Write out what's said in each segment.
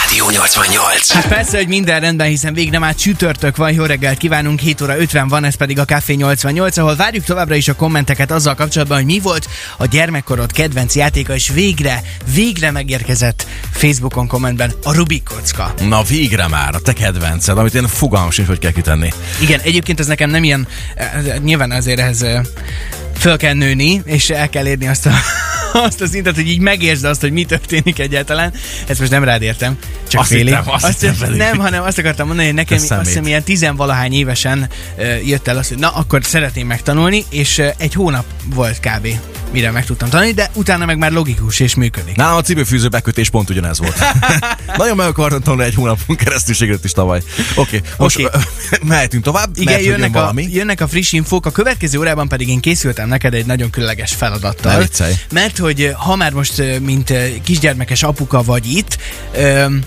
Rádió 88. Hát persze, hogy minden rendben, hiszen végre már csütörtök van, jó reggelt kívánunk, 7 óra 50 van, ez pedig a Café 88, ahol várjuk továbbra is a kommenteket azzal kapcsolatban, hogy mi volt a gyermekkorod kedvenc játéka, és végre, végre megérkezett Facebookon kommentben a Rubik kocka. Na végre már, a te kedvenced, amit én fogalmam sincs, hogy kell kitenni. Igen, egyébként ez nekem nem ilyen, eh, nyilván azért ehhez eh, föl kell nőni, és el kell érni azt a, azt a szintet, hogy így megértsd azt, hogy mi történik egyáltalán. Ezt most nem rád értem, csak Azt félig. hittem, azt hittem pedig. nem, hanem azt akartam mondani, hogy nekem azt hiszem ilyen tizenvalahány évesen uh, jött el az, hogy na, akkor szeretném megtanulni, és uh, egy hónap volt kb. Mire meg tudtam tanulni, de utána meg már logikus és működik. Nálam a cipőfűző bekötés pont ugyanez volt. Nagyon meg akartam tanulni egy hónapon keresztül, is tavaly. Oké, okay, most okay. mehetünk tovább, Igen, mert hogy jön jönnek a, valami. jönnek a friss infók, a következő órában pedig én készültem neked egy nagyon különleges feladattal. Mert hogy ö, ha már most, ö, mint ö, kisgyermekes apuka vagy itt, öm,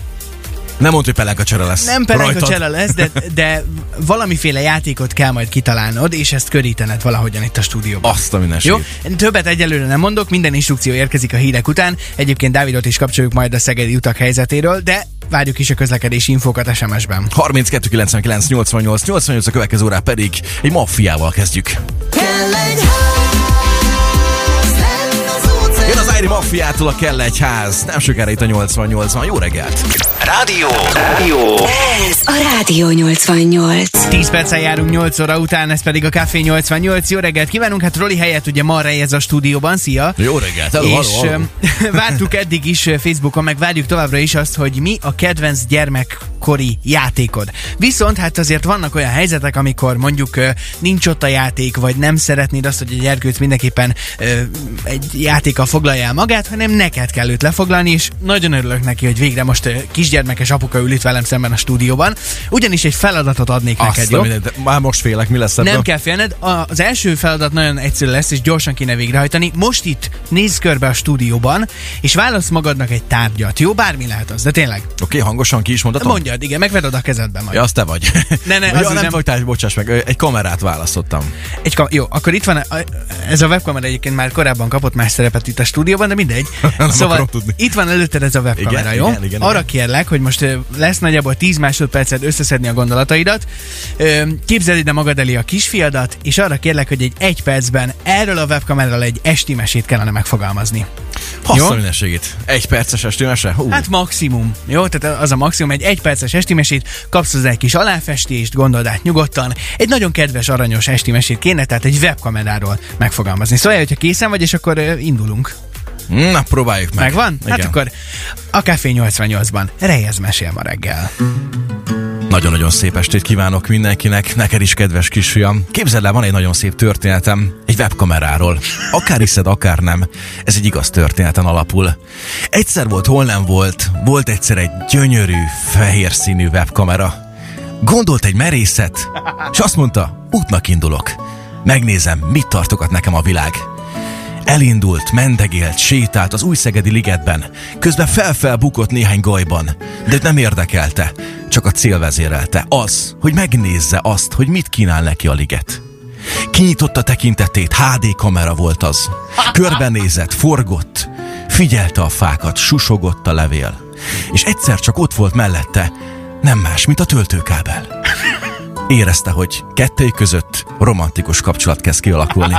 Nem mondd, hogy pelenka csere lesz. nem pelenka csele lesz, de, de valamiféle játékot kell majd kitalálnod, és ezt körítened valahogyan itt a stúdióban. Azt a minden Jó? Többet egyelőre nem mondok, minden instrukció érkezik a hírek után. Egyébként Dávidot is kapcsoljuk majd a szegedi utak helyzetéről, de várjuk is a közlekedési infókat SMS-ben. 32 99 88 88 a következő órá pedig egy maffiával kezdjük. Kell egy Airi Maffiától a kell egy ház. Nem sokára itt a 88 van. Jó reggelt! Rádió. Rádió. Ez a Rádió 88. 10 perccel járunk 8 óra után, ez pedig a Café 88. Jó reggelt kívánunk, hát Roli helyett ugye ma ez a stúdióban, szia! Jó reggelt! Hello, és hello, hello. vártuk eddig is Facebookon, meg várjuk továbbra is azt, hogy mi a kedvenc gyermekkori játékod. Viszont hát azért vannak olyan helyzetek, amikor mondjuk nincs ott a játék, vagy nem szeretnéd azt, hogy a gyerkőc mindenképpen egy játékkal foglalja el magát, hanem neked kell őt lefoglalni, és nagyon örülök neki, hogy végre most kisgyermekes apuka ül itt velem szemben a stúdióban. Ugyanis egy feladatot adnék neked, Azt jó? a mindent, már most félek, mi lesz ebből? Nem kell félned, az első feladat nagyon egyszerű lesz, és gyorsan kéne végrehajtani. Most itt nézz körbe a stúdióban, és válasz magadnak egy tárgyat. Jó, bármi lehet az, de tényleg. Oké, okay, hangosan ki is mondhatom? Mondjad, igen, megveded a kezedben majd. Ja, az te vagy. Ne, ne, ja, az nem, nem- tárgy, bocsáss meg. Egy kamerát választottam. Egy ka- jó, akkor itt van, ez a webkamera egyébként már korábban kapott más szerepet itt a stúdióban, de mindegy. Nem szóval itt van előtted ez a webkamera, Igen, jó? igen, igen, Arra igen. kérlek, hogy most lesz nagyjából 10 másodperced összeszedni a gondolataidat. Képzeld ide magad elé a kisfiadat, és arra kérlek, hogy egy egy percben erről a webkameráról egy esti mesét kellene megfogalmazni. Azt Jó? a mindenségét. Egy perces esti mese? Hú. Hát maximum, jó? Tehát az a maximum, egy egyperces esti mesét, kapsz hozzá egy kis aláfestést, gondold át nyugodtan. Egy nagyon kedves, aranyos esti mesét kéne, tehát egy webkameráról megfogalmazni. Szóval, hogyha készen vagy, és akkor indulunk. Na, próbáljuk meg. Megvan? Igen. Hát akkor a Café 88-ban Rejez mesél ma reggel. Nagyon-nagyon szép estét kívánok mindenkinek, neked is, kedves kisfiam. Képzeld el, van egy nagyon szép történetem egy webkameráról. Akár hiszed, akár nem. Ez egy igaz történeten alapul. Egyszer volt, hol nem volt, volt egyszer egy gyönyörű, fehér színű webkamera. Gondolt egy merészet, és azt mondta, útnak indulok. Megnézem, mit tartogat nekem a világ. Elindult, mendegélt, sétált az újszegedi ligetben, közben fel-fel bukott néhány gajban, de nem érdekelte, csak a cél vezérelte, az, hogy megnézze azt, hogy mit kínál neki a liget. Kinyitotta tekintetét, HD kamera volt az. Körbenézett, forgott, figyelte a fákat, susogott a levél. És egyszer csak ott volt mellette, nem más, mint a töltőkábel. Érezte, hogy kettőjük között romantikus kapcsolat kezd kialakulni.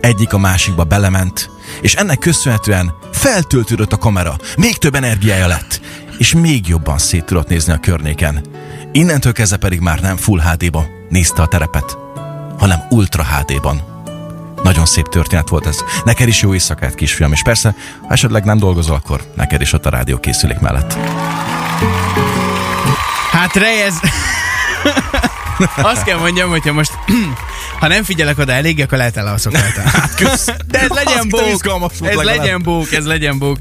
Egyik a másikba belement, és ennek köszönhetően feltöltődött a kamera, még több energiája lett, és még jobban szét tudott nézni a környéken. Innentől kezdve pedig már nem Full HD-ban nézte a terepet, hanem Ultra HD-ban. Nagyon szép történet volt ez. Neked is jó éjszakát, kisfiam, és persze, ha esetleg nem dolgozol, akkor neked is ott a rádió készülék mellett. Hát Rejez... Azt kell mondjam, hogyha most ha nem figyelek oda elég, akkor lehet elalszok rajta. Hát. De ez legyen bók, ez legyen bók, ez legyen bók.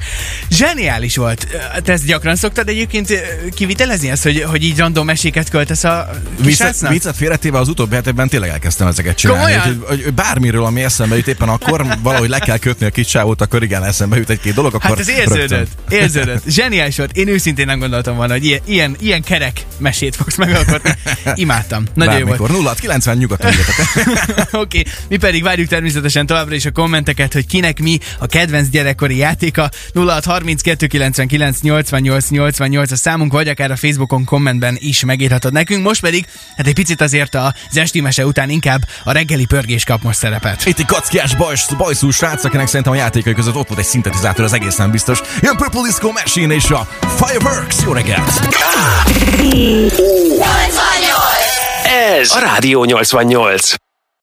Zseniális volt. Te ezt gyakran szoktad egyébként ö, kivitelezni ezt, hogy, hogy így random meséket költesz a Viccet, kisrácnak? viccet félretéve az utóbbi hetekben tényleg elkezdtem ezeket csinálni. Hogy, hogy bármiről, ami eszembe jut éppen akkor, valahogy le kell kötni a kis csávót, akkor igen, eszembe jut egy-két dolog, akkor Hát ez érződött, rögtön. érződött. Zseniális volt. Én őszintén nem gondoltam volna, hogy ilyen, ilyen, ilyen kerek mesét fogsz megalkotni. Imádtam. Nagyon jó volt. Bármikor. 0 90 nyugodtan írjatok. Oké, okay. mi pedig várjuk természetesen továbbra is a kommenteket, hogy kinek mi a kedvenc gyerekkori játéka. 32 99 88 88 a számunk, vagy akár a Facebookon kommentben is megírhatod nekünk. Most pedig, hát egy picit azért az esti mese után inkább a reggeli pörgés kap most szerepet. Itt egy kackiás bajs, bajszú srác, akinek szerintem a játékai között ott volt egy szintetizátor, az egészen biztos. Jön Purple Disco Machine és a Fireworks. Jó reggelt! Ez a Rádió 88.